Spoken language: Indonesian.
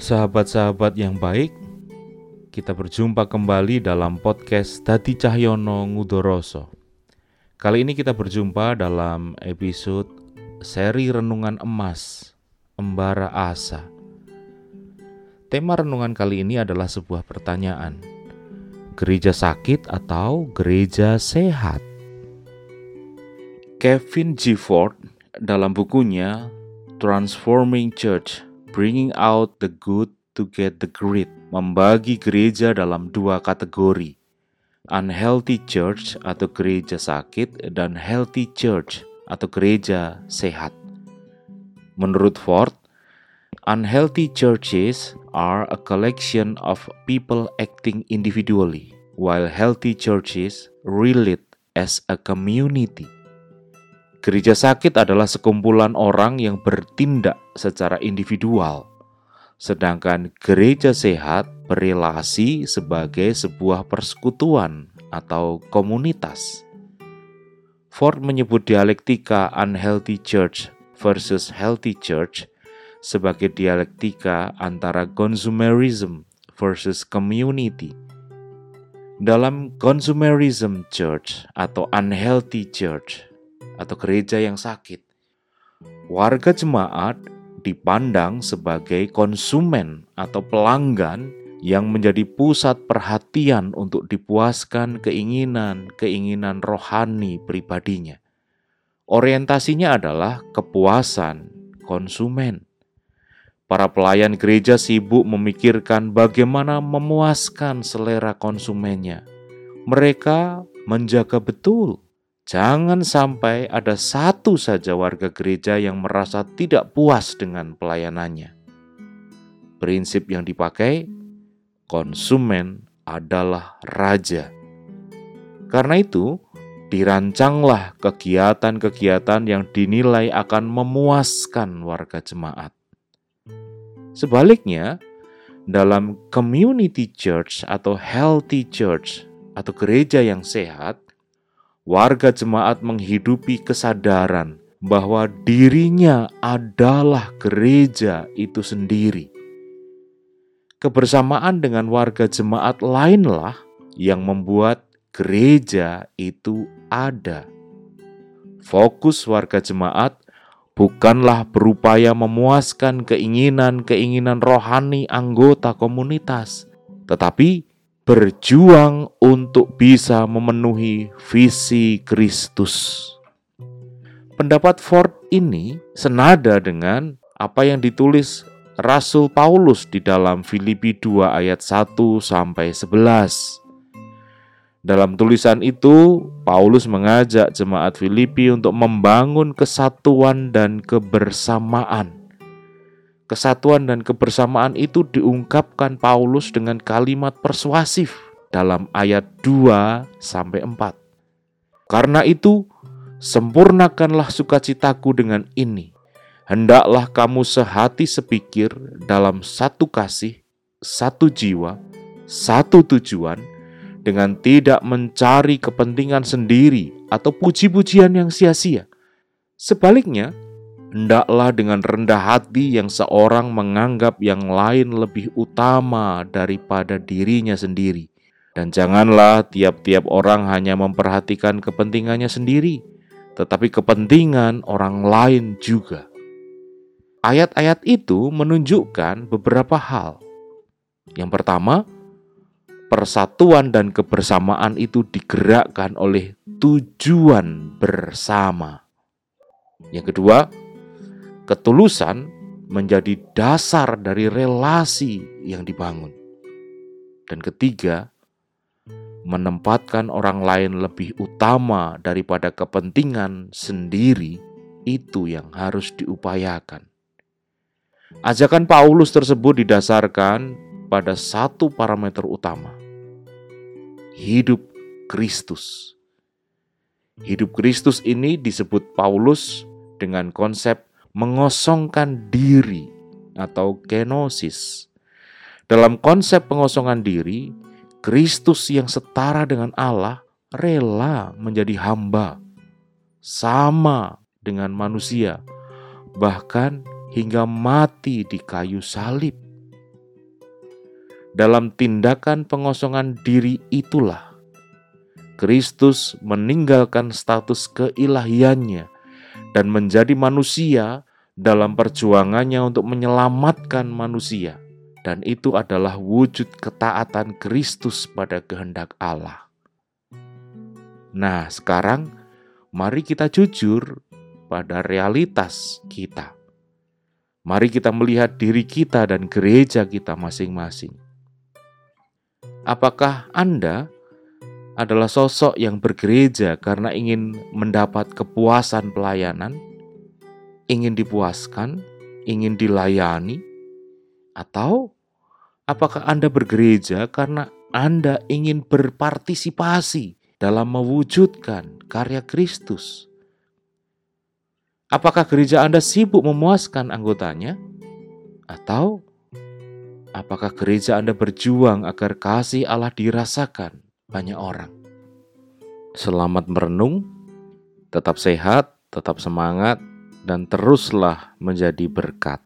Sahabat-sahabat yang baik, kita berjumpa kembali dalam podcast Dadi Cahyono Ngudoroso. Kali ini kita berjumpa dalam episode seri Renungan Emas, Embara Asa. Tema renungan kali ini adalah sebuah pertanyaan. Gereja sakit atau gereja sehat? Kevin G. Ford dalam bukunya Transforming Church bringing out the good to get the great, membagi gereja dalam dua kategori, unhealthy church atau gereja sakit dan healthy church atau gereja sehat. Menurut Ford, unhealthy churches are a collection of people acting individually, while healthy churches relate as a community. Gereja sakit adalah sekumpulan orang yang bertindak secara individual, sedangkan gereja sehat berelasi sebagai sebuah persekutuan atau komunitas. Ford menyebut dialektika unhealthy church versus healthy church sebagai dialektika antara consumerism versus community. Dalam consumerism church atau unhealthy church, atau gereja yang sakit. Warga jemaat dipandang sebagai konsumen atau pelanggan yang menjadi pusat perhatian untuk dipuaskan keinginan-keinginan rohani pribadinya. Orientasinya adalah kepuasan konsumen. Para pelayan gereja sibuk memikirkan bagaimana memuaskan selera konsumennya. Mereka menjaga betul Jangan sampai ada satu saja warga gereja yang merasa tidak puas dengan pelayanannya. Prinsip yang dipakai, konsumen adalah raja. Karena itu, dirancanglah kegiatan-kegiatan yang dinilai akan memuaskan warga jemaat. Sebaliknya, dalam community church atau healthy church atau gereja yang sehat, warga jemaat menghidupi kesadaran bahwa dirinya adalah gereja itu sendiri. Kebersamaan dengan warga jemaat lainlah yang membuat gereja itu ada. Fokus warga jemaat bukanlah berupaya memuaskan keinginan-keinginan rohani anggota komunitas, tetapi berjuang untuk bisa memenuhi visi Kristus. Pendapat Ford ini senada dengan apa yang ditulis Rasul Paulus di dalam Filipi 2 ayat 1 sampai 11. Dalam tulisan itu, Paulus mengajak jemaat Filipi untuk membangun kesatuan dan kebersamaan Kesatuan dan kebersamaan itu diungkapkan Paulus dengan kalimat persuasif dalam ayat 2 sampai 4. Karena itu, sempurnakanlah sukacitaku dengan ini. Hendaklah kamu sehati sepikir dalam satu kasih, satu jiwa, satu tujuan, dengan tidak mencari kepentingan sendiri atau puji-pujian yang sia-sia. Sebaliknya, Hendaklah dengan rendah hati yang seorang menganggap yang lain lebih utama daripada dirinya sendiri. Dan janganlah tiap-tiap orang hanya memperhatikan kepentingannya sendiri, tetapi kepentingan orang lain juga. Ayat-ayat itu menunjukkan beberapa hal. Yang pertama, persatuan dan kebersamaan itu digerakkan oleh tujuan bersama. Yang kedua, Ketulusan menjadi dasar dari relasi yang dibangun. Dan ketiga, menempatkan orang lain lebih utama daripada kepentingan sendiri itu yang harus diupayakan. Ajakan Paulus tersebut didasarkan pada satu parameter utama: hidup Kristus. Hidup Kristus ini disebut Paulus dengan konsep mengosongkan diri atau kenosis. Dalam konsep pengosongan diri, Kristus yang setara dengan Allah rela menjadi hamba, sama dengan manusia, bahkan hingga mati di kayu salib. dalam tindakan pengosongan diri itulah Kristus meninggalkan status keilahiannya dan menjadi manusia dalam perjuangannya untuk menyelamatkan manusia, dan itu adalah wujud ketaatan Kristus pada kehendak Allah. Nah, sekarang mari kita jujur pada realitas kita. Mari kita melihat diri kita dan gereja kita masing-masing. Apakah Anda adalah sosok yang bergereja karena ingin mendapat kepuasan pelayanan? ingin dipuaskan, ingin dilayani, atau apakah Anda bergereja karena Anda ingin berpartisipasi dalam mewujudkan karya Kristus? Apakah gereja Anda sibuk memuaskan anggotanya, atau apakah gereja Anda berjuang agar kasih Allah dirasakan banyak orang? Selamat merenung, tetap sehat, tetap semangat, dan teruslah menjadi berkat.